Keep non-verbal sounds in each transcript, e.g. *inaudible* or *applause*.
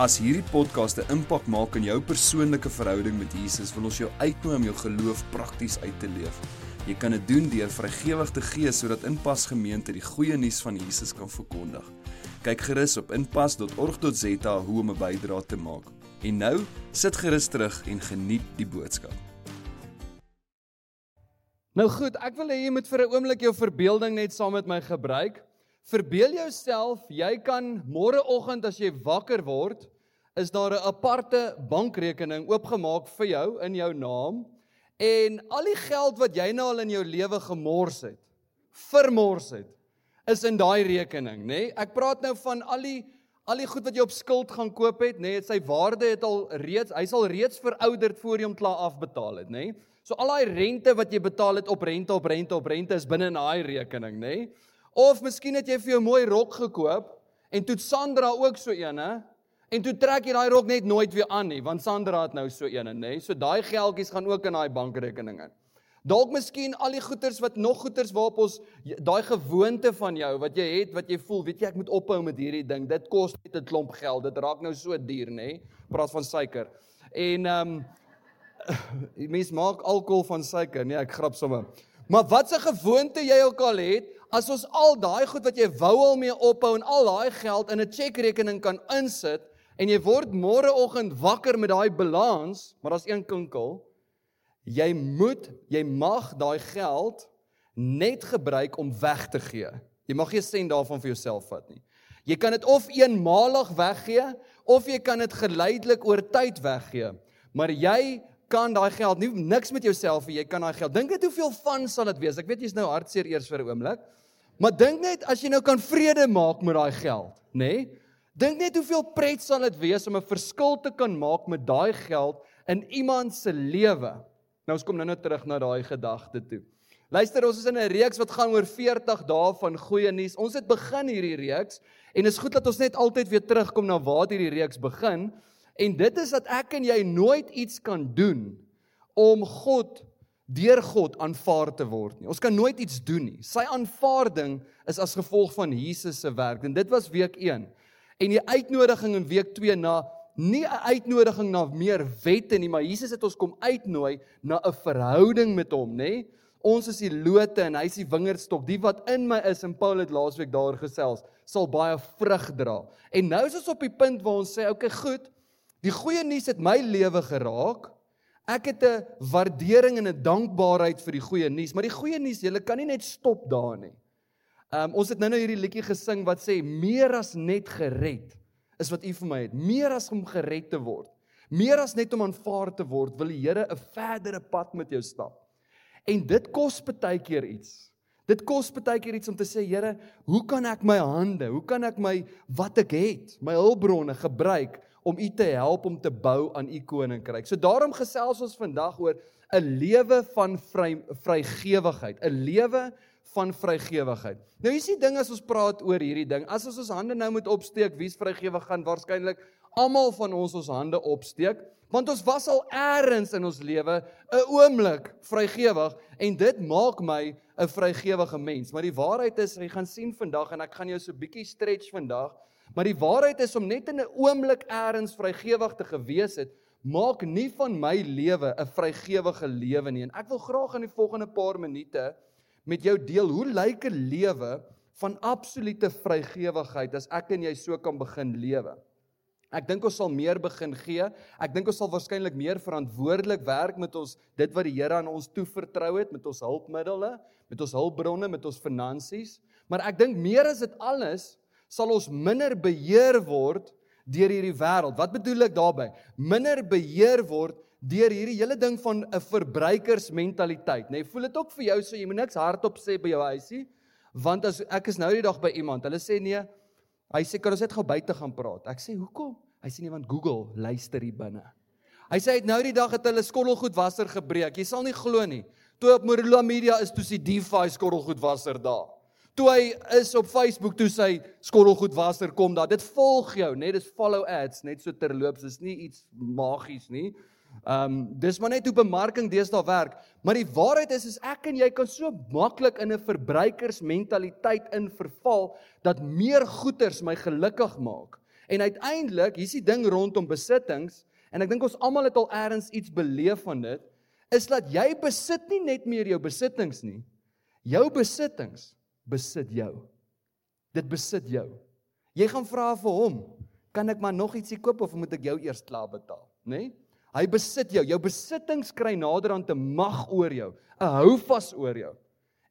As hierdie podcast 'n impak maak in jou persoonlike verhouding met Jesus, wil ons jou uitnooi om jou geloof prakties uit te leef. Jy kan dit doen deur vrygewig te gee sodat Inpas Gemeente die goeie nuus van Jesus kan verkondig. Kyk gerus op inpas.org.za hoe om 'n bydrae te maak. En nou, sit gerus terug en geniet die boodskap. Nou goed, ek wil hê jy moet vir 'n oomblik jou verbeelding net saam met my gebruik. Verbeel jouself, jy kan môreoggend as jy wakker word, is daar 'n aparte bankrekening oopgemaak vir jou in jou naam en al die geld wat jy nou al in jou lewe gemors het, vermors het, is in daai rekening, nê? Nee? Ek praat nou van al die al die goed wat jy op skuld gaan koop het, nê? Nee? Sy waarde het al reeds, hy sal reeds verouderd voor jy hom klaar afbetaal het, nê? Nee? So al daai rente wat jy betaal het op rente op rente op rente is binne in daai rekening, nê? Nee? Of miskien het jy vir jou mooi rok gekoop en toe Sandra ook so eene en toe trek jy daai rok net nooit weer aan nie want Sandra het nou so eene nê. So daai geldjies gaan ook in daai bankrekening in. Dalk miskien al die goeders wat nog goeders waarop ons daai gewoonte van jou wat jy het wat jy voel, weet jy ek moet ophou met hierdie ding. Dit kos net 'n klomp geld. Dit raak nou so duur nê. Praat van suiker. En ehm um, *laughs* mens maak alkohol van suiker. Nee, ek grap sommer. Maar wat 'n gewoonte jy ook al het, as ons al daai goed wat jy wou al mee ophou en al daai geld in 'n chequerekening kan insit en jy word môreoggend wakker met daai balans, maar daar's een kinkel. Jy moet, jy mag daai geld net gebruik om weg te gee. Jy mag nie sent daarvan vir jouself vat nie. Jy kan dit of eenmalig weggee of jy kan dit geleidelik oor tyd weggee. Maar jy kan daai geld nie niks met jouself hê jy kan daai geld. Dink net hoeveel van sal dit wees. Ek weet jy's nou hartseer eers vir 'n oomblik. Maar dink net as jy nou kan vrede maak met daai geld, nê? Nee? Dink net hoeveel pret sal dit wees om 'n verskil te kan maak met daai geld in iemand se lewe. Nou ons kom nou net terug na daai gedagte toe. Luister, ons is in 'n reeks wat gaan oor 40 dae van goeie nuus. Ons het begin hierdie reeks en is goed dat ons net altyd weer terugkom na waar hierdie reeks begin. En dit is dat ek en jy nooit iets kan doen om God deur God aanvaar te word nie. Ons kan nooit iets doen nie. Sy aanvaarding is as gevolg van Jesus se werk. En dit was week 1. En die uitnodiging in week 2 na nie 'n uitnodiging na meer wette nie, maar Jesus het ons kom uitnooi na 'n verhouding met hom, nê? Ons is die lote en hy is die wingerdstok. Die wat in my is en Paul het laasweek daar gesels, sal baie vrug dra. En nou is ons op die punt waar ons sê, "Oké, okay, goed. Die goeie nuus het my lewe geraak." Ek het 'n waardering en 'n dankbaarheid vir die goeie nuus, maar die goeie nuus, jy kan nie net stop daar nie. Um ons het nou-nou hierdie liedjie gesing wat sê meer as net gered is wat U vir my het. Meer as om gered te word. Meer as net om aanvaar te word, wil die Here 'n verdere pad met jou stap. En dit kos baie keer iets. Dit kos baie keer iets om te sê, Here, hoe kan ek my hande, hoe kan ek my wat ek het, my hulpbronne gebruik om u te help om te bou aan u koninkryk. So daarom gesels ons vandag oor 'n lewe van vry vrygewigheid, 'n lewe van vrygewigheid. Nou hier's die ding as ons praat oor hierdie ding, as ons ons hande nou moet opsteek, wie's vrygewig gaan waarskynlik almal van ons ons hande opsteek, want ons was al eers in ons lewe 'n oomblik vrygewig en dit maak my 'n vrygewige mens. Maar die waarheid is, jy gaan sien vandag en ek gaan jou so bietjie stretch vandag Maar die waarheid is om net in 'n oomblik eers vrygewig te gewees het, maak nie van my lewe 'n vrygewige lewe nie. En ek wil graag in die volgende paar minute met jou deel hoe lyk 'n lewe van absolute vrygewigheid as ek en jy so kan begin lewe. Ek dink ons sal meer begin gee. Ek dink ons sal waarskynlik meer verantwoordelik werk met ons dit wat die Here aan ons toevertrou het met ons hulpmiddels, met ons hulpbronne, met ons finansies. Maar ek dink meer as dit alles sal ons minder beheer word deur hierdie wêreld. Wat bedoel ek daarmee? Minder beheer word deur hierdie hele ding van 'n verbruikersmentaliteit, nê? Nee, voel dit ook vir jou so jy moet niks hardop sê by jou huisie? Want as ek is nou die dag by iemand, hulle sê nee, hy sê kan ons net gou buite gaan praat. Ek sê hoekom? Hy sê nee want Google luister hier binne. Hy sê hy het nou die dag het hulle skottelgoedwasser gebreek. Jy sal nie glo nie. Toe op Morula Media is toe sy DeFi skottelgoedwasser daar. Toe hy is op Facebook toe sy skottelgoedwasser kom daar. Dit volg jou, net dis follow ads, net so terloops. Dis nie iets magies nie. Ehm um, dis maar net hoe bemarking deesdae werk. Maar die waarheid is is ek en jy kan so maklik in 'n verbruikersmentaliteit in verval dat meer goederes my gelukkig maak. En uiteindelik, hier's die ding rondom besittings en ek dink ons almal het al eers iets beleef van dit, is dat jy besit nie net meer jou besittings nie. Jou besittings besit jou. Dit besit jou. Jy gaan vra vir hom, kan ek maar nog ietsie koop of moet ek jou eers klaar betaal, nê? Nee? Hy besit jou. Jou besittings kry nader aan te mag oor jou, 'n hou vas oor jou.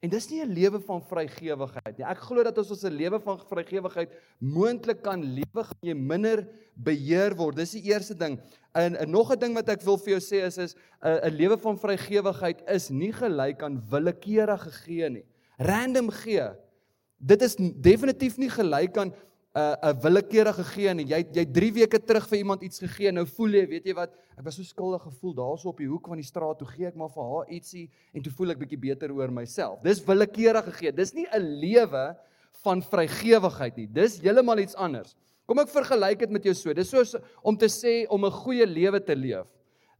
En dis nie 'n lewe van vrygewigheid nie. Ek glo dat as ons 'n lewe van vrygewigheid moontlik kan lewe, gaan jy minder beheer word. Dis die eerste ding. En, en nog 'n ding wat ek wil vir jou sê is is 'n lewe van vrygewigheid is nie gelyk aan willekeurige gee nie. Random gee. Dit is definitief nie gelyk aan 'n 'n willekeurige gee en jy jy 3 weke terug vir iemand iets gegee en nou voel jy, weet jy wat, ek was so skuldig gevoel daarso op die hoek van die straat, toe gee ek maar vir haar ietsie en toe voel ek bietjie beter oor myself. Dis willekeurige gee. Dis nie 'n lewe van vrygewigheid nie. Dis heeltemal iets anders. Kom ek vergelyk dit met jou so. Dis soos om te sê om 'n goeie lewe te leef.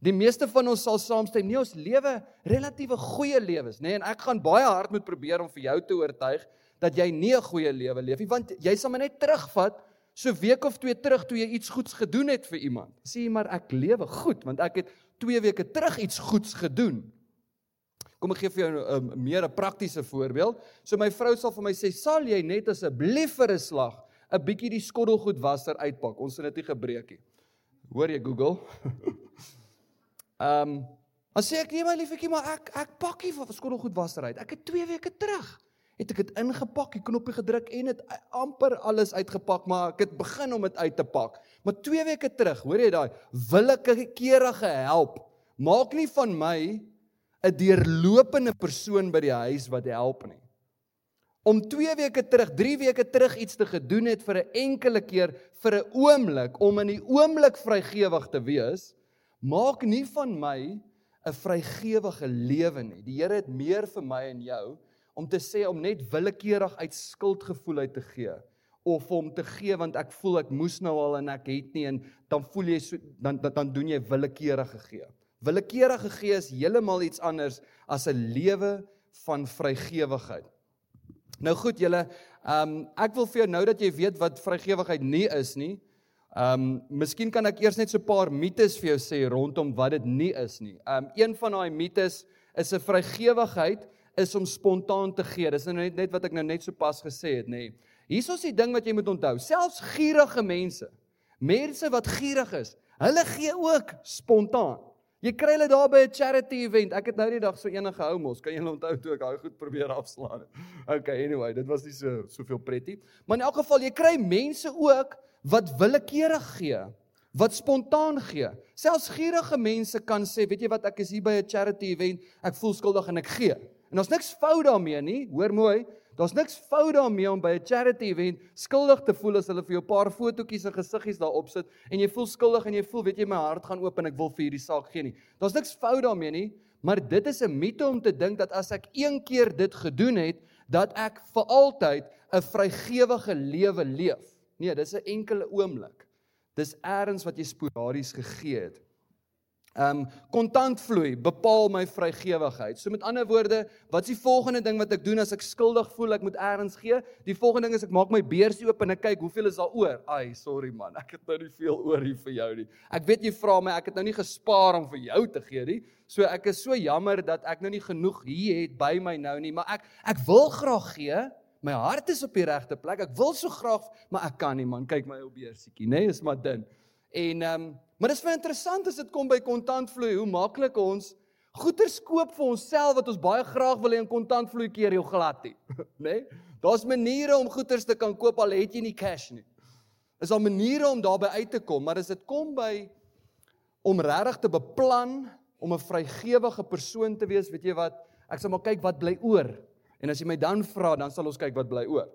Die meeste van ons sal saamstem, nee ons lewe relatiewe goeie lewens, nê, nee, en ek gaan baie hard moet probeer om vir jou te oortuig dat jy nie 'n goeie lewe leef nie want jy sal maar net terugvat so week of twee terug toe jy iets goeds gedoen het vir iemand. Sê maar ek lewe goed want ek het 2 weke terug iets goeds gedoen. Kom ek gee vir jou 'n um, meer 'n praktiese voorbeeld. So my vrou sal vir my sê, "Sal jy net asseblief vir 'n slag 'n bietjie die skottelgoedwasser uitpak? Ons het dit nie gebreek nie." Hoor jy Google? *laughs* Ehm, um, as sê ek nee my liefetjie, maar ek ek pakkie van skottelgoedwasser uit. Ek het 2 weke terug het ek dit ingepak, die knoppie gedruk en dit amper alles uitgepak, maar ek het begin om dit uit te pak. Maar 2 weke terug, hoor jy daai willekeurige help maak nie van my 'n deurlopende persoon by die huis wat help nie. Om 2 weke terug, 3 weke terug iets te gedoen het vir 'n enkele keer vir 'n oomblik om in die oomblik vrygewig te wees, maak nie van my 'n vrygewige lewe nie. Die Here het meer vir my en jou om te sê om net willekeurig uit skuldgevoel uit te gee of om te gee want ek voel ek moes nou al en ek het nie en dan voel jy so dan dan, dan doen jy willekeurige gee. Willekeurige gee is heeltemal iets anders as 'n lewe van vrygewigheid. Nou goed julle, ehm um, ek wil vir jou nou dat jy weet wat vrygewigheid nie is nie. Ehm um, miskien kan ek eers net so 'n paar mites vir jou sê rondom wat dit nie is nie. Ehm um, een van daai mites is 'n vrygewigheid is om spontaan te gee. Dis nou net net wat ek nou net so pas gesê het, nê. Nee. Hier is die ding wat jy moet onthou. Selfs gierige mense, mense wat gierig is, hulle gee ook spontaan. Jy kry hulle daar by 'n charity event. Ek het nou die dag so enige ou mos, kan jy onthou toe ek daai goed probeer afslaan. *laughs* Okay, anyway, dit was nie so soveel pretty. Maar in elk geval, jy kry mense ook wat willekeurig gee wat spontaan gee. Selfs gierige mense kan sê, weet jy wat, ek is hier by 'n charity event, ek voel skuldig en ek gee. En daar's niks fout daarmee nie. Hoor mooi, daar's niks fout daarmee om by 'n charity event skuldig te voel as hulle vir jou 'n paar fotootjies en gesiggies daar opsit en jy voel skuldig en jy voel, weet jy, my hart gaan oop en ek wil vir hierdie saak gee nie. Daar's niks fout daarmee nie, maar dit is 'n mite om te dink dat as ek een keer dit gedoen het, dat ek vir altyd 'n vrygewige lewe leef. Nee, dis 'n enkele oomblik. Dis eers wat jy sporadies gegee het. Ehm um, kontantvloei bepaal my vrygewigheid. So met ander woorde, wat's die volgende ding wat ek doen as ek skuldig voel ek moet eers gee? Die volgende ding is ek maak my beursie oop en ek kyk hoeveel is daar oor. Ai, sorry man, ek het nou nie veel oor hier vir jou nie. Ek weet jy vra my, ek het nou nie gespaar om vir jou te gee nie. So ek is so jammer dat ek nou nie genoeg hier het by my nou nie, maar ek ek wil graag gee. My hart is op die regte plek. Ek wil so graag, maar ek kan nie man. Kyk my ou beursietjie, nê, nee, is maar dun. En ehm um, Maar dit is vir interessant as dit kom by kontantvloei, hoe maklik ons goeder koop vir onsself wat ons baie graag wil hê in kontantvloei keer jou glad nie, né? *laughs* Nee? Daar's maniere om goeder te kan koop al het jy nie cash nie. Is al maniere om daarby uit te kom, maar as dit kom by om regtig te beplan om 'n vrygewige persoon te wees, weet jy wat? Ek sal maar kyk wat bly oor. En as jy my dan vra, dan sal ons kyk wat bly oor.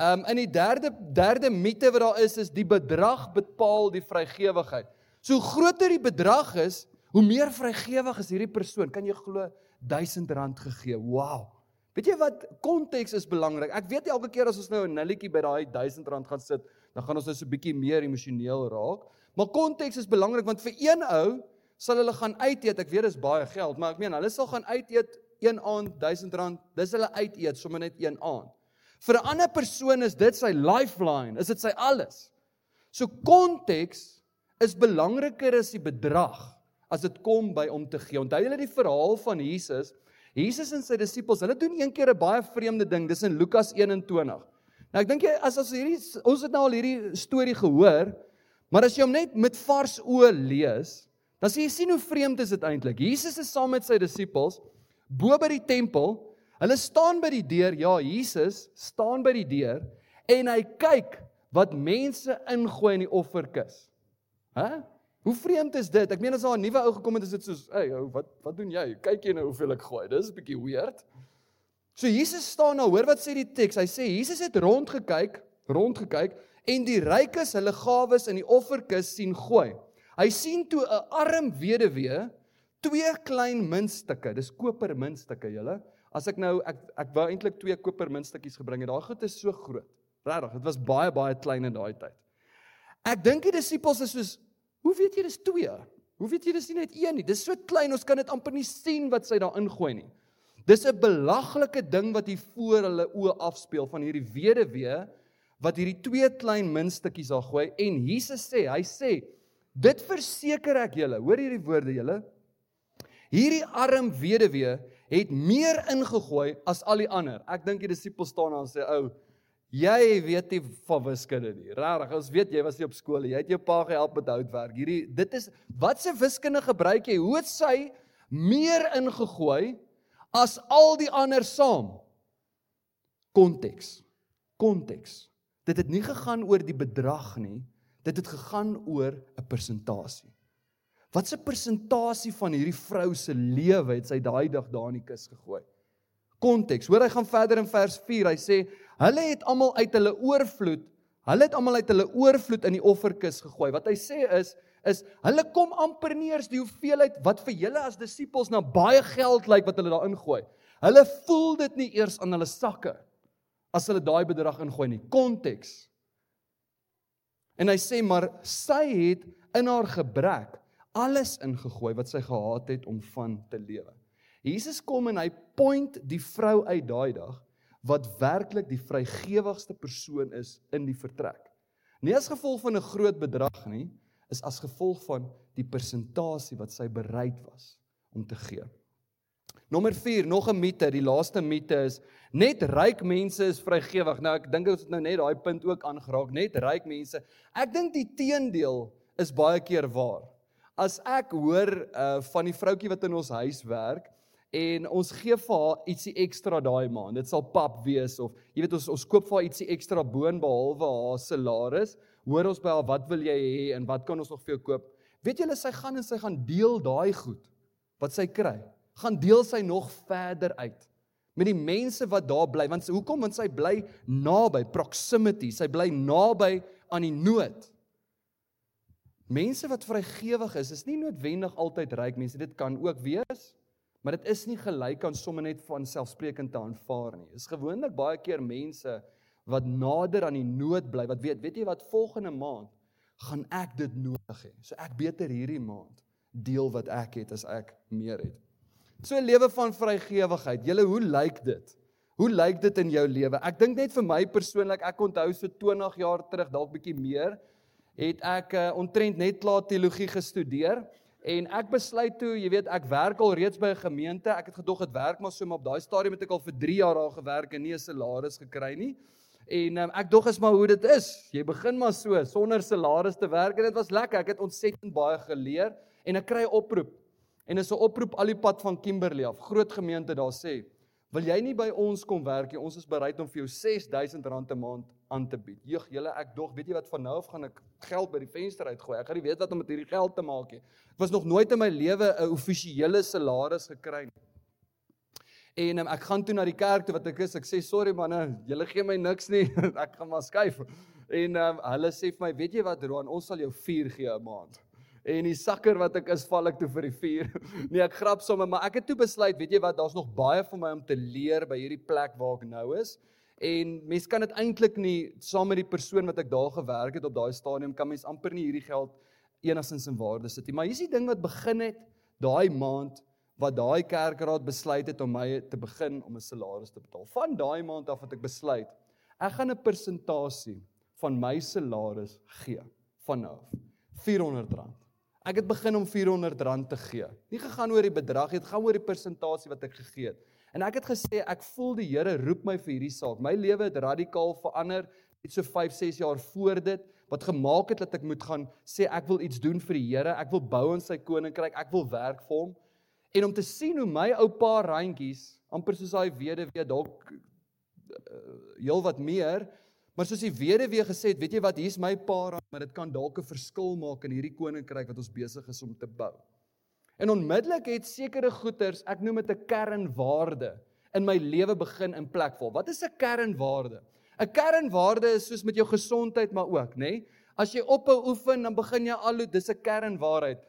Ehm um, in die derde derde mite wat daar is is die bedrag bepaal die vrygewigheid. So hoe groter die bedrag is, hoe meer vrygewig is hierdie persoon. Kan jy glo R1000 gegee? Wow. Weet jy wat konteks is belangrik. Ek weet elke keer as ons nou 'n nulletjie by daai R1000 gaan sit, dan gaan ons nou so 'n bietjie meer emosioneel raak. Maar konteks is belangrik want vir een ou sal hulle gaan uit eet. Ek weet dis baie geld, maar ek meen hulle sal gaan uit eet een aand R1000. Dis hulle uit eet sommer net een aand. Vir 'n ander persoon is dit sy lifeline, is dit sy alles. So konteks is belangriker as die bedrag as dit kom by om te gee. Onthou julle die verhaal van Jesus? Jesus en sy disippels, hulle doen een keer 'n baie vreemde ding. Dis in Lukas 21. Nou ek dink jy as as hierdie ons het nou al hierdie storie gehoor, maar as jy hom net met vars oë lees, dan sien jy sien hoe vreemd is dit eintlik. Jesus is saam met sy disippels bo by die tempel. Hulle staan by die deur. Ja, Jesus staan by die deur en hy kyk wat mense ingooi in die offerkis. Hæ? Hoe vreemd is dit? Ek meen as daar 'n nuwe ou gekom het, is dit soos, "Hey, ou, wat wat doen jy? Kyk jy nou hoeveel ek gooi." Dis 'n bietjie weird. So Jesus staan nou, hoor wat sê die teks? Hy sê Jesus het rondgekyk, rondgekyk en die rykes hulle gawes in die offerkis sien gooi. Hy sien toe 'n arm weduwee twee klein muntstukke. Dis koper muntstukke, julle. As ek nou ek ek wou eintlik twee koper muntstukkies gebring het. Daai goed is so groot. Regtig, dit was baie baie klein in daai tyd. Ek dink die disippels is soos, hoe weet jy dis 2? Hoe weet jy dis nie net een nie? Dis so klein, ons kan dit amper nie sien wat sy daar ingooi nie. Dis 'n belaglike ding wat hier voor hulle oë afspeel van hierdie weduwee wat hierdie twee klein muntstukkies daar gooi en Jesus sê, hy sê, dit verseker ek julle, hoor hierdie woorde julle. Hierdie arm weduwee het meer ingegooi as al die ander. Ek dink die disippels staan daar en sê, "Ou, Jy weet nie van wiskunde nie. Regtig, ons weet jy was nie op skool nie. Jy het jou pa gehelp met houtwerk. Hierdie dit is wat se wiskunde gebruik jy? Hoe het sy meer ingegooi as al die ander saam? Konteks. Konteks. Dit het nie gegaan oor die bedrag nie. Dit het gegaan oor 'n persentasie. Wat 'n persentasie van hierdie vrou se lewe het sy daai dag daar in die kus gegooi? konteks. Hoor hy gaan verder in vers 4. Hy sê hulle het almal uit hulle oorvloed, hulle het almal uit hulle oorvloed in die offerkis gegooi. Wat hy sê is is hulle kom amper nie eens die hoeveelheid wat vir julle as disippels na baie geld lyk wat hulle daar ingooi. Hulle voel dit nie eers aan hulle sakke as hulle daai bedrag ingooi nie. Konteks. En hy sê maar sy het in haar gebrek alles ingegooi wat sy gehad het om van te lewe. Jesus kom en hy point die vrou uit daai dag wat werklik die vrygewigste persoon is in die vertrek. Nie as gevolg van 'n groot bedrag nie, is as gevolg van die persentasie wat sy bereid was om te gee. Nommer 4, nog 'n mite, die laaste mite is net ryk mense is vrygewig. Nou ek dink ons het nou net daai punt ook aangeraak, net ryk mense. Ek dink die teendeel is baie keer waar. As ek hoor uh van die vroutjie wat in ons huis werk, en ons gee vir haar ietsie ekstra daai maand. Dit sal pap wees of jy weet ons ons koop vir haar ietsie ekstra boon behalwe haar salaris. Hoor ons by haar wat wil jy hê en wat kan ons nog vir jou koop? Weet julle sy gaan en sy gaan deel daai goed wat sy kry. Gaan deel sy nog verder uit met die mense wat daar bly want hoekom want sy bly naby proximity. Sy bly naby aan die nood. Mense wat vrygewig is, is nie noodwendig altyd ryk mense. Dit kan ook wees Maar dit is nie gelyk aan sommer net van selfsprekend te aanvaar nie. Dis gewoonlik baie keer mense wat nader aan die nood bly, wat weet, weet jy wat volgende maand gaan ek dit nodig hê. So ek beter hierdie maand deel wat ek het as ek meer het. So 'n lewe van vrygewigheid. Julle, hoe lyk dit? Hoe lyk dit in jou lewe? Ek dink net vir my persoonlik, ek onthou so 20 jaar terug, dalk bietjie meer, het ek uh, ontrent net klaar teologie gestudeer. En ek besluit toe, jy weet, ek werk al reeds by 'n gemeente. Ek het gedog dit werk maar so maar op daai stadium het ek al vir 3 jaar daar gewerk en nie 'n salaris gekry nie. En um, ek dog is maar hoe dit is. Jy begin maar so sonder salaris te werk en dit was lekker. Ek het ontsettend baie geleer en ek kry 'n oproep. En dis 'n oproep al die pad van Kimberley af. Groot gemeente daar sê, "Wil jy nie by ons kom werk nie? Ons is bereid om vir jou R6000 'n maand aan te bied. Jeug, julle ek dog, weet jy wat van nou af gaan ek geld by die venster uitgooi. Ek gaan nie weet wat om met hierdie geld te maak nie. Ek was nog nooit in my lewe 'n offisiële salaris gekry nie. En um, ek gaan toe na die kerk toe wat ek is. Ek sê sorry manne, julle gee my niks nie. *laughs* ek gaan maar skuif. En um, hulle sê vir my, weet jy wat Roan, ons sal jou 4 gee 'n maand. En die sakker wat ek is, val ek toe vir die vuur. *laughs* Nee, ek grap sommer, maar ek het toe besluit, weet jy wat, daar's nog baie vir my om te leer by hierdie plek waar ek nou is. En mens kan dit eintlik nie saam met die persoon wat ek daar gewerk het op daai stadium kan mens amper nie hierdie geld enigstens in waarde sit nie. Maar hier's die ding wat begin het daai maand wat daai kerkraad besluit het om my te begin om 'n salaris te betaal. Van daai maand af het ek besluit ek gaan 'n persentasie van my salaris gee van nou af. R400. Ek het begin om R400 te gee. Nie gegaan oor die bedrag, dit gaan oor die persentasie wat ek gegee het. En ek het gesê ek voel die Here roep my vir hierdie saak. My lewe het radikaal verander net so 5, 6 jaar voor dit wat gemaak het dat ek moet gaan sê ek wil iets doen vir die Here. Ek wil bou in sy koninkryk. Ek wil werk vir hom. En om te sien hoe my ou pa randjies amper soos daai weduwee dalk uh, heel wat meer Maar soos die weduwee gesê het, weet jy wat, hier's my pa, maar dit kan dalk 'n verskil maak in hierdie koninkryk wat ons besig is om te bou. En onmiddellik het sekere goeders, ek noem dit 'n kernwaarde, in my lewe begin in plek val. Wat is 'n kernwaarde? 'n Kernwaarde is soos met jou gesondheid maar ook, nê? Nee? As jy ophou oefen, dan begin jy al hoe dis 'n kernwaarheid,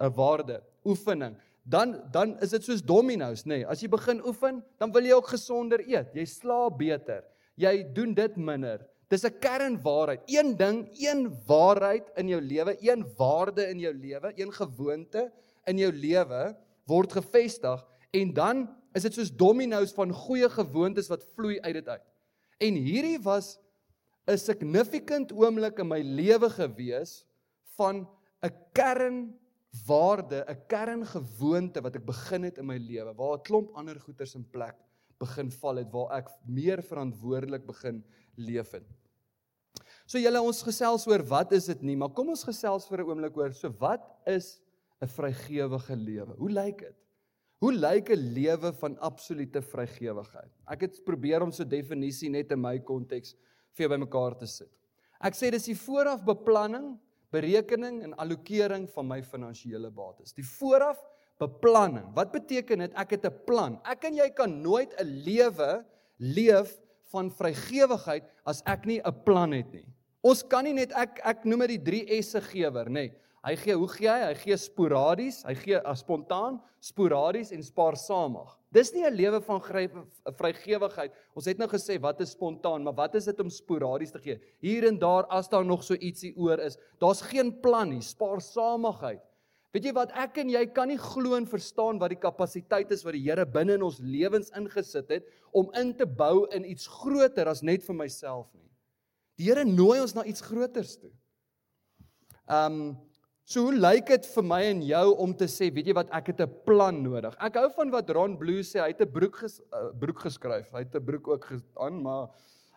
'n waarde, oefening. Dan dan is dit soos dominos, nê? Nee? As jy begin oefen, dan wil jy ook gesonder eet. Jy slaap beter jy doen dit minder. Dis 'n kernwaarheid. Een ding, een waarheid in jou lewe, een waarde in jou lewe, een gewoonte in jou lewe word gevestig en dan is dit soos dominos van goeie gewoontes wat vloei uit dit uit. En hierdie was 'n significant oomblik in my lewe gewees van 'n kernwaarde, 'n kerngewoonte wat ek begin het in my lewe waar 'n klomp ander goeters in plek begin val het waar ek meer verantwoordelik begin leef het. So julle ons gesels oor wat is dit nie, maar kom ons gesels vir 'n oomblik oor so wat is 'n vrygewige lewe? Hoe lyk dit? Hoe lyk 'n lewe van absolute vrygewigheid? Ek het probeer om so 'n definisie net in my konteks vir jou bymekaar te sit. Ek sê dis die vooraf beplanning, berekening en allokering van my finansiële bates. Die vooraf beplanning. Wat beteken dit? Ek het 'n plan. Ek en jy kan nooit 'n lewe leef van vrygewigheid as ek nie 'n plan het nie. Ons kan nie net ek ek noem dit die 3 S'e gewer, nê. Nee. Hy gee, hoe gee hy? Hy gee sporadies, hy gee as spontaan, sporadies en spaarsamig. Dis nie 'n lewe van vrygewigheid. Ons het nou gesê wat is spontaan, maar wat is dit om sporadies te gee? Hier en daar as daar nog so ietsie oor is, daar's geen plan nie, spaarsamigheid. Weet jy wat ek en jy kan nie glo en verstaan wat die kapasiteit is wat die Here binne in ons lewens ingesit het om in te bou in iets groter as net vir myself nie. Die Here nooi ons na iets groters toe. Um so hoe lyk dit vir my en jou om te sê, weet jy wat, ek het 'n plan nodig. Ek hou van wat Ron Blue sê, hy het 'n broek ges, uh, broek geskryf. Hy het 'n broek ook aan, maar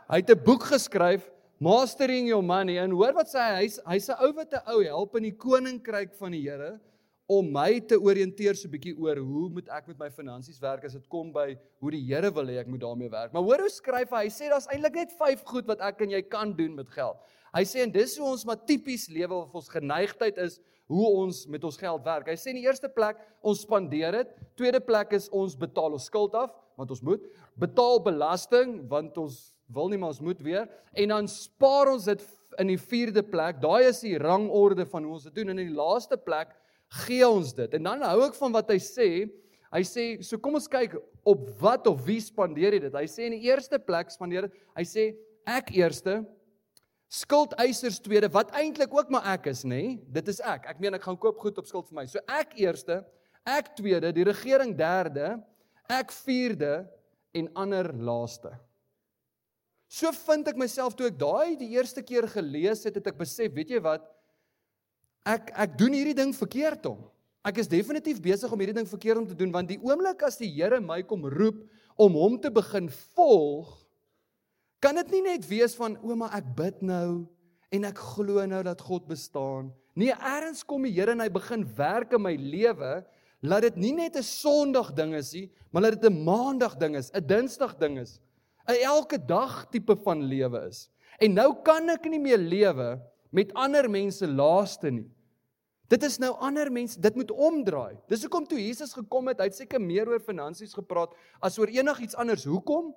hy het 'n boek geskryf Mastering your money en hoor wat sê hy hy's hy's 'n ou wat 'n ou help in die koninkryk van die Here om my te orienteer so 'n bietjie oor hoe moet ek met my finansies werk as dit kom by hoe die Here wil hê ek moet daarmee werk. Maar hoor hoe skryf hy? Hy sê daar's eintlik net 5 goed wat ek en jy kan doen met geld. Hy sê en dis hoe ons maar tipies lewe of ons geneigtheid is hoe ons met ons geld werk. Hy sê in die eerste plek ons spandeer dit. Tweede plek is ons betaal ons skuld af want ons moet betaal belasting want ons wil nie maar ons moet weer en dan spaar ons dit in die vierde plek. Daai is die rangorde van hoe ons dit doen en in die laaste plek gee ons dit. En dan hou ek van wat hy sê. Hy sê, so kom ons kyk op wat of wie spandeer jy dit. Hy sê in die eerste plek spandeer dit. Hy sê ek eerste skuldeisers tweede wat eintlik ook maar ek is, nê? Dit is ek. Ek meen ek gaan koop goed op skuld vir my. So ek eerste, ek tweede, die regering derde, ek vierde en ander laaste. So vind ek myself toe ek daai die eerste keer gelees het, het ek besef, weet jy wat? Ek ek doen hierdie ding verkeerd om. Ek is definitief besig om hierdie ding verkeerd om te doen want die oomblik as die Here my kom roep om hom te begin volg, kan dit nie net wees van ouma ek bid nou en ek glo nou dat God bestaan. Nee, eers kom die Here en hy begin werk in my lewe. Laat dit nie net 'n Sondag ding is nie, maar laat dit 'n Maandag ding is, 'n Dinsdag ding is. 'n elke dag tipe van lewe is. En nou kan ek nie meer lewe met ander mense laaste nie. Dit is nou ander mense, dit moet omdraai. Dis hoekom toe Jesus gekom het, hy het seker meer oor finansies gepraat as oor enigiets anders. Hoekom?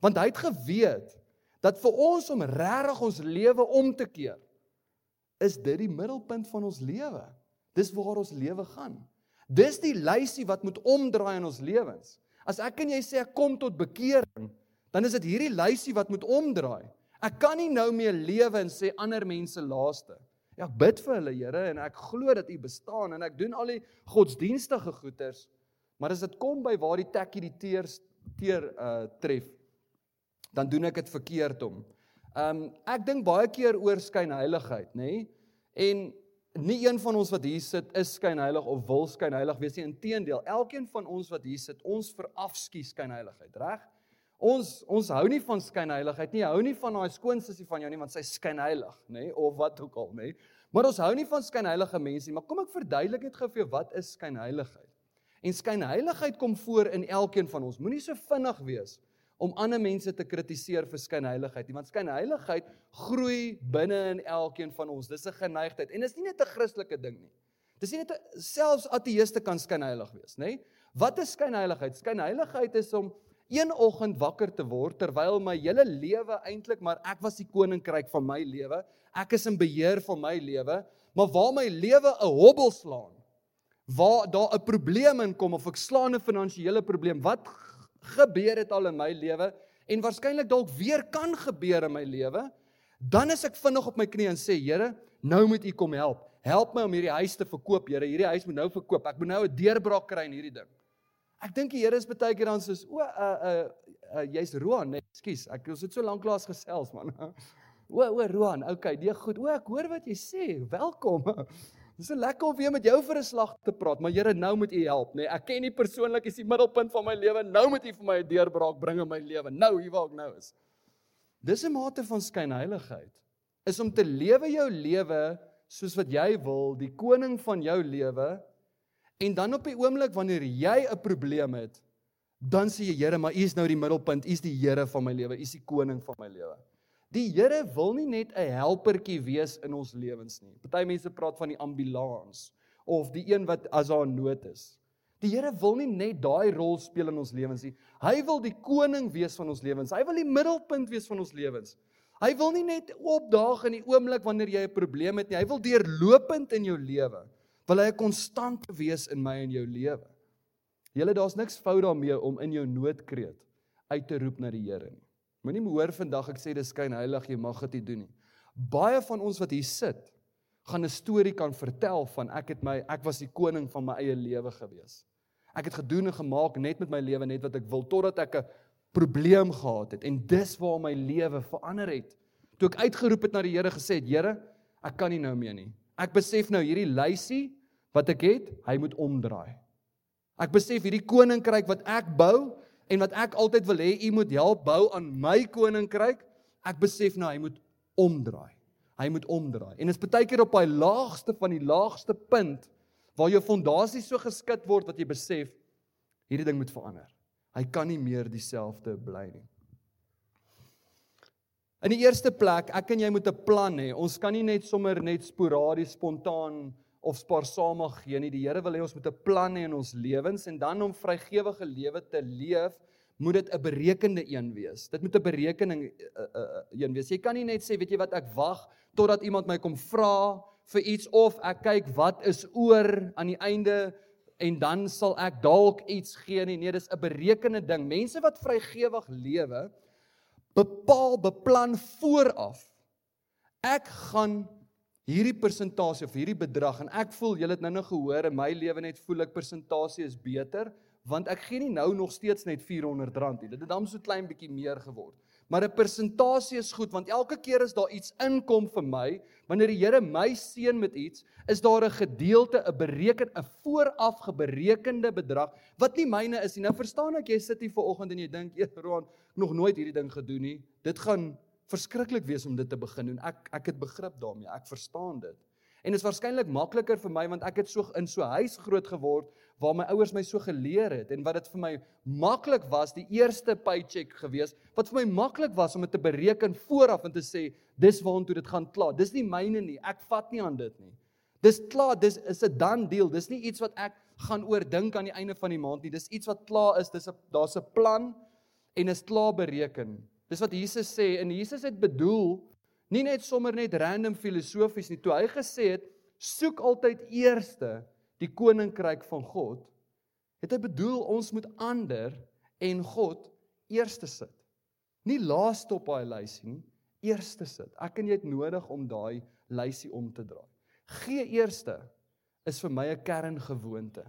Want hy het geweet dat vir ons om regtig ons lewe om te keer, is dit die middelpunt van ons lewe. Dis waar ons lewe gaan. Dis die lysie wat moet omdraai in ons lewens. As ek en jy sê ek kom tot bekering, dan is dit hierdie lysie wat moet omdraai. Ek kan nie nou meer lewe en sê ander mense laaste. Ja, ek bid vir hulle, Here, en ek glo dat U bestaan en ek doen al die godsdienstige goeders. Maar as dit kom by waar die tekkie die teer teer uh tref, dan doen ek dit verkeerd om. Um ek dink baie keer oor skynheiligheid, nê? Nee? En nie een van ons wat hier sit is skynheilig of wil skynheilig wees nie. Inteendeel, elkeen van ons wat hier sit, ons verafskies skynheiligheid, reg? Ons ons hou nie van skynheiligheid nie. Hou nie van daai skoonsussie van jou nie want sy skynheilig, nê? Nee? Of wat ook al, nê? Nee? Maar ons hou nie van skynheilige mense nie. Maar kom ek verduidelik net gou vir jou wat is skynheiligheid? En skynheiligheid kom voor in elkeen van ons. Moenie so vinnig wees om ander mense te kritiseer vir skynheiligheid nie, want skynheiligheid groei binne in elkeen van ons. Dis 'n geneigtheid en dit is nie net 'n Christelike ding nie. Dis nie net 'n selfs ateëste kan skynheilig wees, nê? Wat is skynheiligheid? Skynheiligheid is om een oggend wakker te word terwyl my hele lewe eintlik maar ek was die koninkryk van my lewe. Ek is in beheer van my lewe, maar waar my lewe 'n hobbel slaan, waar daar 'n probleem inkom of ek slaan 'n finansiële probleem, wat gebeur het al in my lewe en waarskynlik dalk weer kan gebeur in my lewe, dan is ek vinnig op my knie en sê Here, nou moet U kom help. Help my om hierdie huis te verkoop, Here. Hierdie huis moet nou verkoop. Ek moet nou 'n deurbraak kry in hierdie ding. Ek dink die Here is baie keer dan soos o, uh uh, uh jy's Roan, nee, ekskuus. Ek ons het so lank lank gesels man. *laughs* O, o Roan, okay, die goed. O, ek hoor wat jy sê. Welkom. *laughs* Dis so lekker om weer met jou vir 'n slag te praat, maar Here, nou moet U help, nê? Nee, ek ken U persoonlik, is die middelpunt van my lewe. Nou moet U vir my 'n deurbraak bring in my lewe. Nou hier waar ek nou is. Dis 'n mate van skynheiligheid. Is om te lewe jou lewe soos wat jy wil, die koning van jou lewe. En dan op die oomblik wanneer jy 'n probleem het, dan sê jy Here, maar U is nou die middelpunt. U is die Here van my lewe. U is die koning van my lewe. Die Here wil nie net 'n helpertjie wees in ons lewens nie. Party mense praat van die ambulans of die een wat as daar nood is. Die Here wil nie net daai rol speel in ons lewens nie. Hy wil die koning wees van ons lewens. Hy wil die middelpunt wees van ons lewens. Hy wil nie net opdaag in die oomblik wanneer jy 'n probleem het nie. Hy wil deurlopend in jou lewe. Wil hy 'n konstante wees in my en jou lewe. Julle daar's niks fout daarmee om in jou noodkreet uit te roep na die Here nie. Moenie me hoor vandag ek sê dis skyn heilig jy mag dit nie doen nie. Baie van ons wat hier sit, gaan 'n storie kan vertel van ek het my ek was die koning van my eie lewe gewees. Ek het gedoen en gemaak net met my lewe net wat ek wil totdat ek 'n probleem gehad het en dis waar my lewe verander het. Toe ek uitgeroep het na die Here gesê het, Here, ek kan nie nou meer nie. Ek besef nou hierdie lysie wat ek het, hy moet omdraai. Ek besef hierdie koninkryk wat ek bou, en wat ek altyd wil hê u moet help bou aan my koninkryk, ek besef nou hy moet omdraai. Hy moet omdraai. En dit is baie keer op daai laagste van die laagste punt waar jou fondasie so geskit word dat jy besef hierdie ding moet verander. Hy kan nie meer dieselfde bly nie. In die eerste plek, ek en jy moet 'n plan hê. Ons kan nie net sommer net sporadies spontaan of spaarsamig gee nie. Die Here wil hê ons moet 'n plan hê in ons lewens en dan om vrygewige lewe te leef, moet dit 'n berekende een wees. Dit moet 'n berekening uh, uh, een wees. Jy kan nie net sê, weet jy wat, ek wag totdat iemand my kom vra vir iets of ek kyk wat is oor aan die einde en dan sal ek dalk iets gee nie. Nee, dis 'n berekende ding. Mense wat vrygewig lewe, bepaal, beplan vooraf. Ek gaan hierdie persentasie of hierdie bedrag en ek voel julle het nou-nou gehoor in my lewe net voel ek persentasie is beter want ek gee nie nou nog steeds net R400 nie. Dit het dan so klein bietjie meer geword. Maar 'n persentasie is goed want elke keer as daar iets inkom vir my, wanneer die Here my seën met iets, is daar 'n gedeelte, 'n bereken, 'n vooraf geberekende bedrag wat nie myne is nie. Nou verstaan ek jy sit hier vanoggend en jy dink, "Eeron, nog nooit hierdie ding gedoen nie. Dit gaan verskriklik wees om dit te begin doen. Ek ek het begrip daarmee. Ek verstaan dit. En dit is waarskynlik makliker vir my want ek het so in so huis groot geword waar my ouers my so geleer het en wat dit vir my maklik was die eerste paycheck gewees wat vir my maklik was om dit te bereken vooraf en te sê dis waantoe dit gaan klaar. Dis nie myne nie. Ek vat nie aan dit nie. Dis klaar, dis is 'n done deal. Dis nie iets wat ek gaan oordink aan die einde van die maand nie. Dis iets wat klaar is. Dis 'n daar's 'n plan en is klaar bereken. Dis wat Jesus sê en Jesus het bedoel nie net sommer net random filosofies nie. Toe hy gesê het soek altyd eerste die koninkryk van God, het hy bedoel ons moet ander en God eerste sit. Nie laaste op daai lysie nie, eerste sit. Ek en jy het nodig om daai lysie om te draai. Gee eerste is vir my 'n kerngewoonte.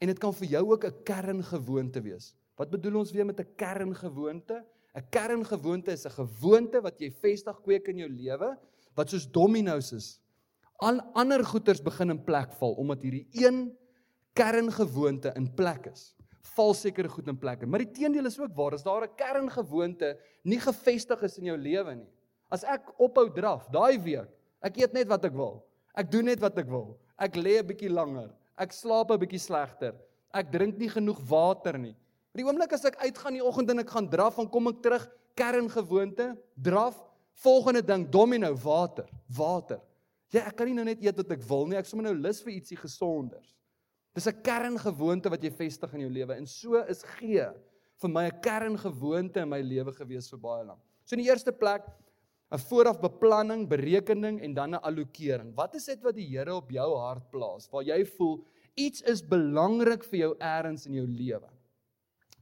En dit kan vir jou ook 'n kerngewoonte wees. Wat bedoel ons weer met 'n kerngewoonte? 'n Kerngewoonte is 'n gewoonte wat jy vestig kweek in jou lewe wat soos dominos is. Al ander goeters begin in plek val omdat hierdie een kerngewoonte in plek is. Val sekere goed in plek. Maar die teendeel is ook waar. As daar 'n kerngewoonte nie gevestig is in jou lewe nie. As ek ophou draf daai week, ek eet net wat ek wil. Ek doen net wat ek wil. Ek lê 'n bietjie langer. Ek slaap 'n bietjie slegter. Ek drink nie genoeg water nie. Maar die oomblik as ek uitgaan die oggend en ek gaan draf, dan kom ek terug kerngewoonte, draf, volgende ding domino water, water. Ja, ek kan nie nou net eet wat ek wil nie. Ek sommer nou lus vir ietsie gesonders. Dis 'n kerngewoonte wat jy vestig in jou lewe en so is gee vir my 'n kerngewoonte in my lewe gewees vir baie lank. So in die eerste plek 'n voorafbeplanning, berekening en dan 'n allokering. Wat is dit wat die Here op jou hart plaas waar jy voel iets is belangrik vir jou eers in jou lewe?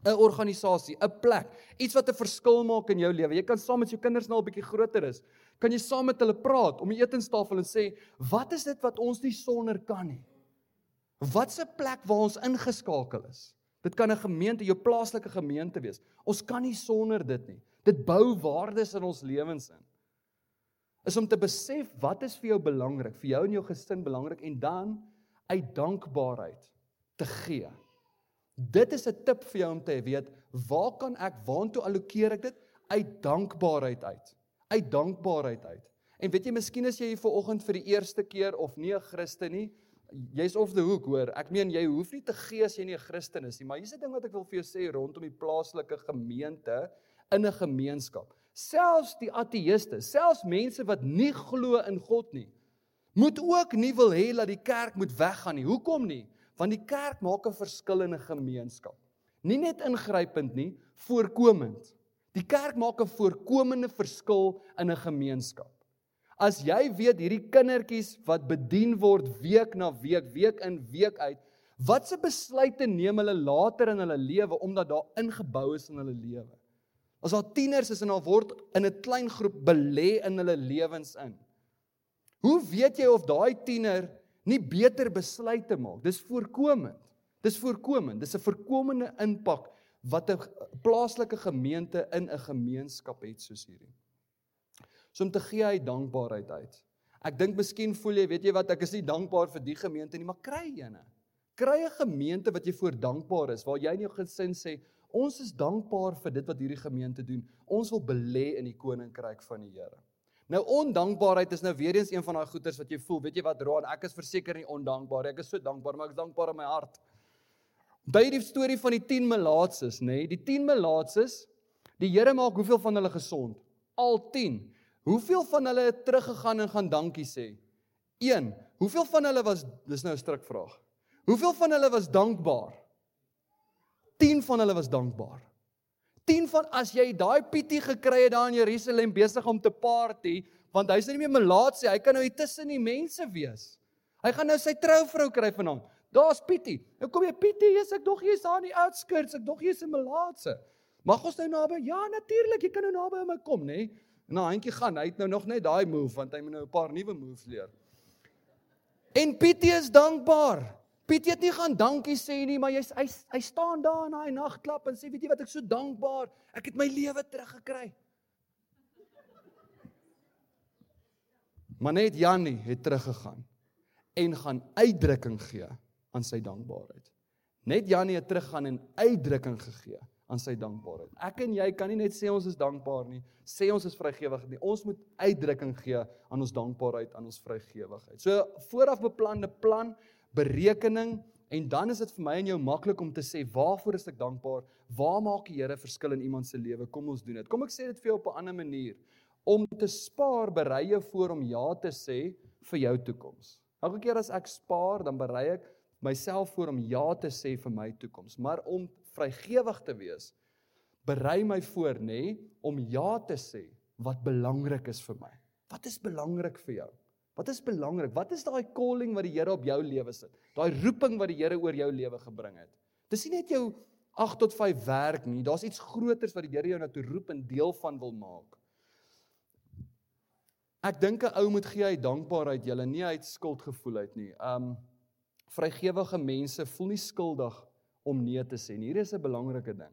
'n Organisasie, 'n plek, iets wat 'n verskil maak in jou lewe. Jy kan saam met jou kinders nou al bietjie groter is, kan jy saam met hulle praat om die etenstafel en sê, "Wat is dit wat ons nie sonder kan nie?" Wat's 'n plek waar ons ingeskakel is? Dit kan 'n gemeente, jou plaaslike gemeente wees. Ons kan nie sonder dit nie. Dit bou waardes in ons lewens in is om te besef wat is vir jou belangrik, vir jou en jou gesin belangrik en dan uit dankbaarheid te gee. Dit is 'n tip vir jou om te weet, waar kan ek waantoe allokeer ek dit uit dankbaarheid uit. Uit dankbaarheid uit. En weet jy, miskien is jy hier vanoggend vir die eerste keer of nie 'n Christen nie. Jy's off the hook, hoor. Ek meen jy hoef nie te gee as jy nie 'n Christen is nie, maar hier's 'n ding wat ek wil vir jou sê rondom die plaaslike gemeente in 'n gemeenskap selfs die ateëste, selfs mense wat nie glo in God nie, moet ook nie wil hê dat die kerk moet weggaan nie. Hoekom nie? Want die kerk maak 'n verskil in 'n gemeenskap. Nie net ingrypend nie, voorkomend. Die kerk maak 'n voorkomende verskil in 'n gemeenskap. As jy weet hierdie kindertjies wat bedien word week na week, week in, week uit, watse besluite neem hulle later in hulle lewe omdat daar ingebou is in hulle lewe? As daar tieners is en al word in 'n klein groep belê in hulle lewens in. Hoe weet jy of daai tiener nie beter besluite maak? Dis voorkomend. Dis voorkomend. Dis 'n voorkomende impak wat 'n plaaslike gemeente in 'n gemeenskap het soos hierdie. So om te gee hy dankbaarheid uit. Ek dink miskien voel jy, weet jy wat, ek is nie dankbaar vir die gemeente nie, maar kry eene. Kry 'n gemeente wat jy voor dankbaar is, waar jy in jou gesin sê, Ons is dankbaar vir dit wat hierdie gemeente doen. Ons wil belê in die koninkryk van die Here. Nou ondankbaarheid is nou weer eens een van daai goeters wat jy voel. Weet jy wat, Roan, ek is verseker nie ondankbaar nie. Ek is so dankbaar, maar ek is dankbaar in my hart. By die storie van die 10 melaatses, nê? Nee, die 10 melaatses, die Here maak hoeveel van hulle gesond? Al 10. Hoeveel van hulle het teruggegaan en gaan dankie sê? 1. Hoeveel van hulle was dis nou 'n strikvraag. Hoeveel van hulle was dankbaar? 10 van hulle was dankbaar. 10 van as jy daai Pietie gekry het daar in Jerusalem besig om te party, want hy's nou nie meer melaat sê, hy kan nou hier tussen die mense wees. Hy gaan nou sy trouvrou kry vanaand. Daar's Pietie. Nou kom jy Pietie, jy's ek dog jy's daar in die outskirts, ek dog jy's 'n melaatse. Mag ons nou naby? Ja, natuurlik, jy kan nou naby my kom, nê? Nee? Nou handjie gaan, hy het nou nog net daai move want hy moet nou 'n paar nuwe moves leer. En Pietie is dankbaar. Piet het nie gaan dankie sê nie, maar hy hy hy staan daar in daai nagklap en sê weet jy wat ek so dankbaar, ek het my lewe teruggekry. Maar net Jannie het teruggegaan en gaan uitdrukking gee aan sy dankbaarheid. Net Jannie het teruggaan en uitdrukking gegee aan sy dankbaarheid. Ek en jy kan nie net sê ons is dankbaar nie, sê ons is vrygewig nie. Ons moet uitdrukking gee aan ons dankbaarheid, aan ons vrygewigheid. So vooraf beplande plan berekening en dan is dit vir my en jou maklik om te sê waarvoor is ek dankbaar? Waar maak die Here verskil in iemand se lewe? Kom ons doen dit. Kom ek sê dit vir jou op 'n ander manier. Om te spaar berei jou voor om ja te sê vir jou toekoms. Elke keer as ek spaar, dan berei ek myself voor om ja te sê vir my toekoms. Maar om vrygewig te wees, berei my voor nê nee, om ja te sê wat belangrik is vir my. Wat is belangrik vir jou? Wat is belangrik? Wat is daai calling wat die Here op jou lewe sit? Daai roeping wat die Here oor jou lewe gebring het. Dis nie net jou 8 tot 5 werk nie. Daar's iets groters wat die Here jou na toe roep en deel van wil maak. Ek dink 'n ou moet gee uit dankbaarheid, julle nie uit skuldgevoel uit nie. Um vrygewige mense voel nie skuldig om nee te sê nie. Hier is 'n belangrike ding.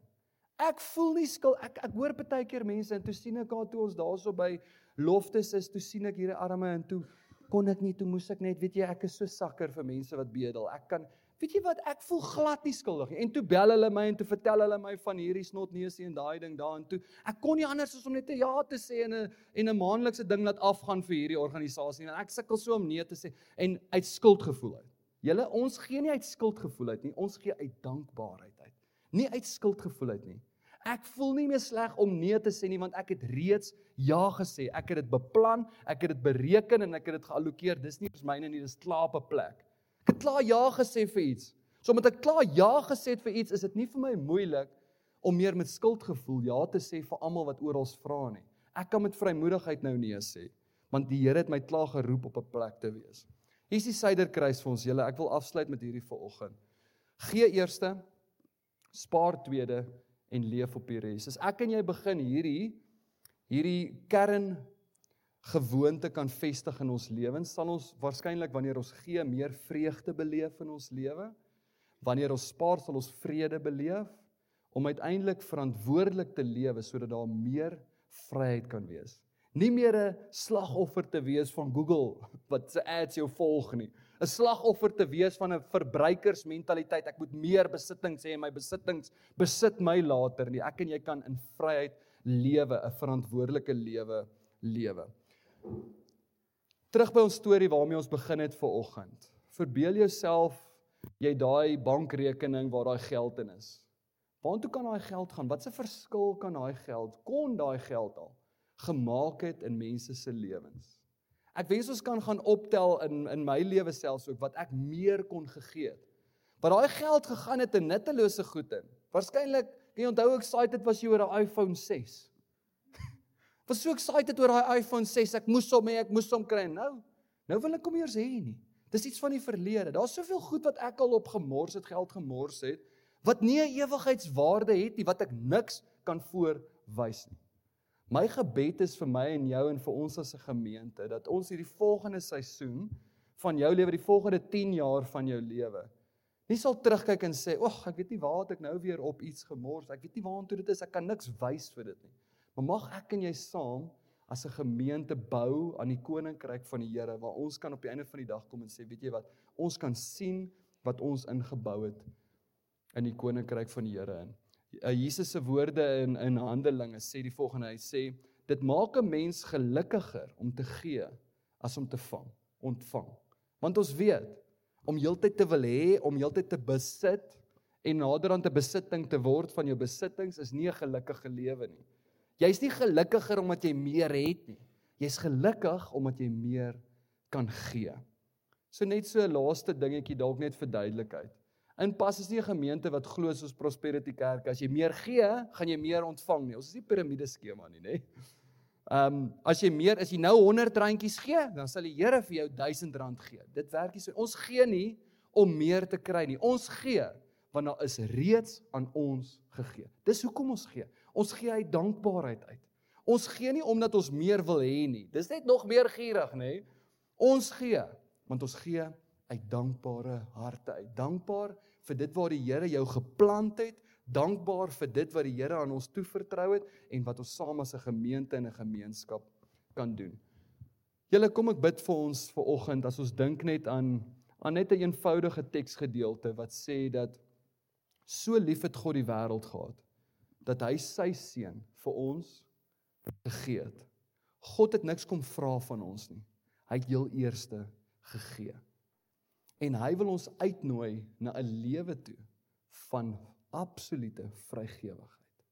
Ek voel nie skuld ek ek hoor baie keer mense en toe sien ek haar toe ons daarso by loftes is, toe sien ek hierdie arme en toe kon ek nie, toe moes ek net, weet jy, ek is so sakker vir mense wat bedel. Ek kan Weet jy wat, ek voel glad nie skuldig nie. En toe bel hulle my en toe vertel hulle my van hierdie snotneusie en daai ding daar en toe. Ek kon nie anders as om net 'n ja te sê en 'n en 'n maandelikse ding laat afgaan vir hierdie organisasie en ek sukkel so om nee te sê en uit skuldgevoel uit. Julle ons gee nie uit skuldgevoel uit nie, ons gee uit dankbaarheid uit. Nie uit skuldgevoel uit nie. Ek voel nie meer sleg om nee te sê nie want ek het reeds ja gesê. Ek het dit beplan, ek het dit bereken en ek het dit geallokeer. Dis nie vir myne nie, dis klaar op 'n plek. Ek het klaar ja gesê vir iets. So omdat ek klaar ja gesê vir iets, is dit nie vir my moeilik om meer met skuldgevoel ja te sê vir almal wat oral vra nie. Ek kan met vrymoedigheid nou nee sê, want die Here het my klaar geroep op 'n plek te wees. Hier is die suiderkruis vir ons julle. Ek wil afsluit met hierdie vanoggend. Gee eerste, spaar tweede en leef op die res. As ek en jy begin hierdie hierdie kern gewoonte kan vestig in ons lewens, sal ons waarskynlik wanneer ons gee meer vreugde beleef in ons lewe. Wanneer ons spaar, sal ons vrede beleef om uiteindelik verantwoordelik te lewe sodat daar meer vryheid kan wees. Nie meer 'n slagoffer te wees van Google *laughs* wat se ads jou volg nie. 'n Slagoffer te wees van 'n verbruikersmentaliteit. Ek moet meer besittings hê en my besittings besit my later nie. Ek en jy kan in vryheid lewe, 'n verantwoordelike lewe lewe. Terug by ons storie waarmee ons begin het ver oggend. Verbeel jouself jy daai bankrekening waar daai geld in is. Waartoe kan daai geld gaan? Wat 'n verskil kan daai geld kon daai geld al gemaak het in mense se lewens? Ek wens ons kan gaan optel in in my lewe selfs ook wat ek meer kon gegee het. Wat daai geld gegaan het in nuttelose goed in. Waarskynlik, kan jy onthou ek excited was jy oor 'n iPhone 6 *laughs* was so excited oor daai iPhone 6. Ek moes hom hê, ek moes hom kry. Nou, nou wil ek hom eers hê nie. Dis iets van die verlede. Daar's soveel goed wat ek al op gemors het, geld gemors het, wat nie 'n ewigheidswaarde het nie, wat ek niks kan voorwys nie. My gebed is vir my en jou en vir ons as 'n gemeente dat ons hierdie volgende seisoen van jou lewe, die volgende 10 jaar van jou lewe, nie sal terugkyk en sê, "Ag, ek weet nie waar het ek nou weer op iets gemors. Ek weet nie waartoe dit is. Ek kan niks wys vir dit nie." Maar mag ek en jy saam as 'n gemeente bou aan die koninkryk van die Here waar ons kan op die einde van die dag kom en sê, weet jy wat, ons kan sien wat ons ingebou het in die koninkryk van die Here in. Uh, Jesus se woorde in in Handelinge sê die volgende, hy sê dit maak 'n mens gelukkiger om te gee as om te vang, ontvang. Want ons weet om heeltyd te wil hê, om heeltyd te besit en naderhand 'n besitting te word van jou besittings is nie 'n gelukkige lewe nie. Jy's nie gelukkiger omdat jy meer het nie. Jy's gelukkig omdat jy meer kan gee. So net so 'n laaste dingetjie dalk net vir duidelikheid. In pas is nie 'n gemeente wat glo soos Prosperity Kerk as jy meer gee, gaan jy meer ontvang nie. Ons is nie piramideskema nie, nê. Ehm um, as jy meer as jy nou 100 randjies gee, dan sal die Here vir jou 1000 rand gee. Dit werk nie so. Ons gee nie om meer te kry nie. Ons gee want daar is reeds aan ons gegee. Dis hoekom ons gee. Ons gee uit dankbaarheid uit. Ons gee nie omdat ons meer wil hê nie. Dis net nog meer gierig, nê? Ons gee want ons gee uit dankbare harte uit. Dankbaar vir dit waar die Here jou geplant het, dankbaar vir dit wat die Here aan ons toevertrou het en wat ons saam as 'n gemeente en 'n gemeenskap kan doen. Julle kom ek bid vir ons vir oggend as ons dink net aan aan net 'n een eenvoudige teksgedeelte wat sê dat so lief het God die wêreld gehad dat hy sy seun vir ons gegee het. God het niks kom vra van ons nie. Hy het heel eerste gegee. En hy wil ons uitnooi na 'n lewe toe van absolute vrygewigheid.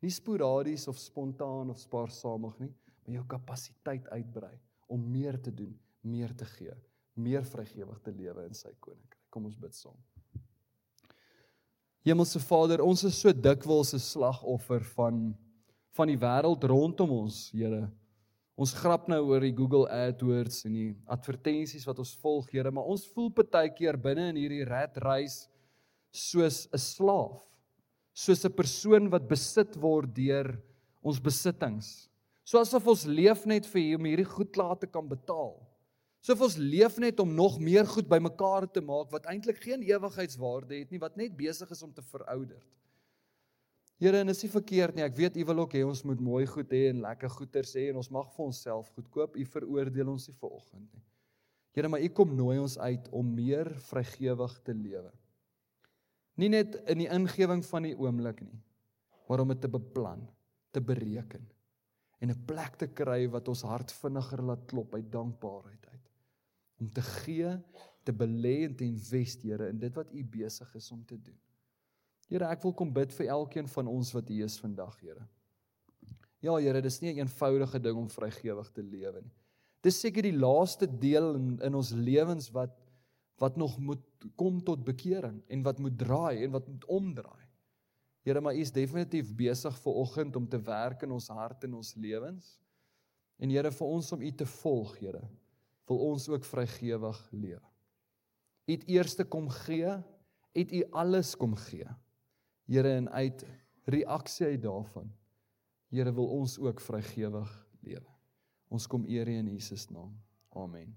Nie sporadies of spontaan of spaarsamig nie, maar jou kapasiteit uitbrei om meer te doen, meer te gee, meer vrygewig te lewe in sy koninkryk. Kom ons bid saam. Hemelse Vader, ons is so dikwels 'n slagoffer van van die wêreld rondom ons, Here. Ons grap nou oor die Google AdWords en die advertensies wat ons volg, Here, maar ons voel baie keer binne in hierdie rat race soos 'n slaaf, soos 'n persoon wat besit word deur ons besittings. So asof ons leef net vir om hierdie goed klaar te kan betaal. So of ons leef net om nog meer goed bymekaar te maak wat eintlik geen ewigheidswaarde het nie, wat net besig is om te verouder. Here, en is nie verkeerd nie. Ek weet u wil ook hê ons moet mooi goed hê en lekker goeders hê en ons mag vir onsself goed koop. U veroordeel ons nie vanoggend nie. Here, maar u kom nooi ons uit om meer vrygewig te lewe. Nie net in die ingewing van die oomblik nie, maar om dit te beplan, te bereken en 'n plek te kry wat ons hart vinniger laat klop uit dankbaarheid uit. Om te gee, te belê en te investeer in dit wat U besig is om te doen. Here, ek wil kom bid vir elkeen van ons wat hier is vandag, Here. Ja, Here, dis nie 'n eenvoudige ding om vrygewig te lewe nie. Dis seker die laaste deel in in ons lewens wat wat nog moet kom tot bekering en wat moet draai en wat moet omdraai. Here, maar U is definitief besig vir oggend om te werk in ons hart en ons lewens. En Here, vir ons om U te volg, Here, wil ons ook vrygewig lewe. U het eerste kom gee, het U alles kom gee. Here, en uit reaksie uit daarvan, Here, wil ons ook vrygewig lewe. Ons kom eer in Jesus naam. Amen.